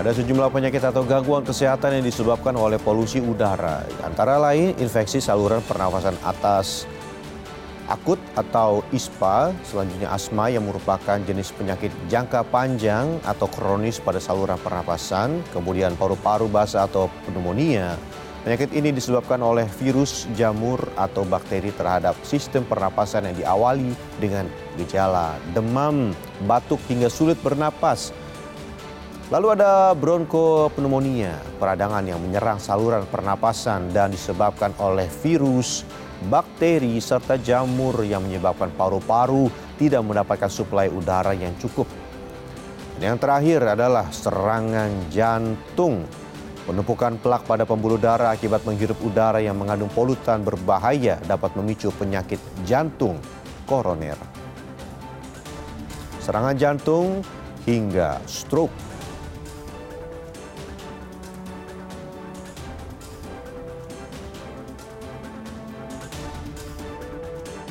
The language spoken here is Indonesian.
Ada sejumlah penyakit atau gangguan kesehatan yang disebabkan oleh polusi udara. Antara lain infeksi saluran pernafasan atas akut atau ISPA, selanjutnya asma yang merupakan jenis penyakit jangka panjang atau kronis pada saluran pernapasan, kemudian paru-paru basah atau pneumonia. Penyakit ini disebabkan oleh virus, jamur, atau bakteri terhadap sistem pernapasan yang diawali dengan gejala demam, batuk hingga sulit bernapas, Lalu ada bronkopneumonia, peradangan yang menyerang saluran pernapasan dan disebabkan oleh virus, bakteri, serta jamur yang menyebabkan paru-paru tidak mendapatkan suplai udara yang cukup. Dan yang terakhir adalah serangan jantung. Penumpukan plak pada pembuluh darah akibat menghirup udara yang mengandung polutan berbahaya dapat memicu penyakit jantung koroner. Serangan jantung hingga stroke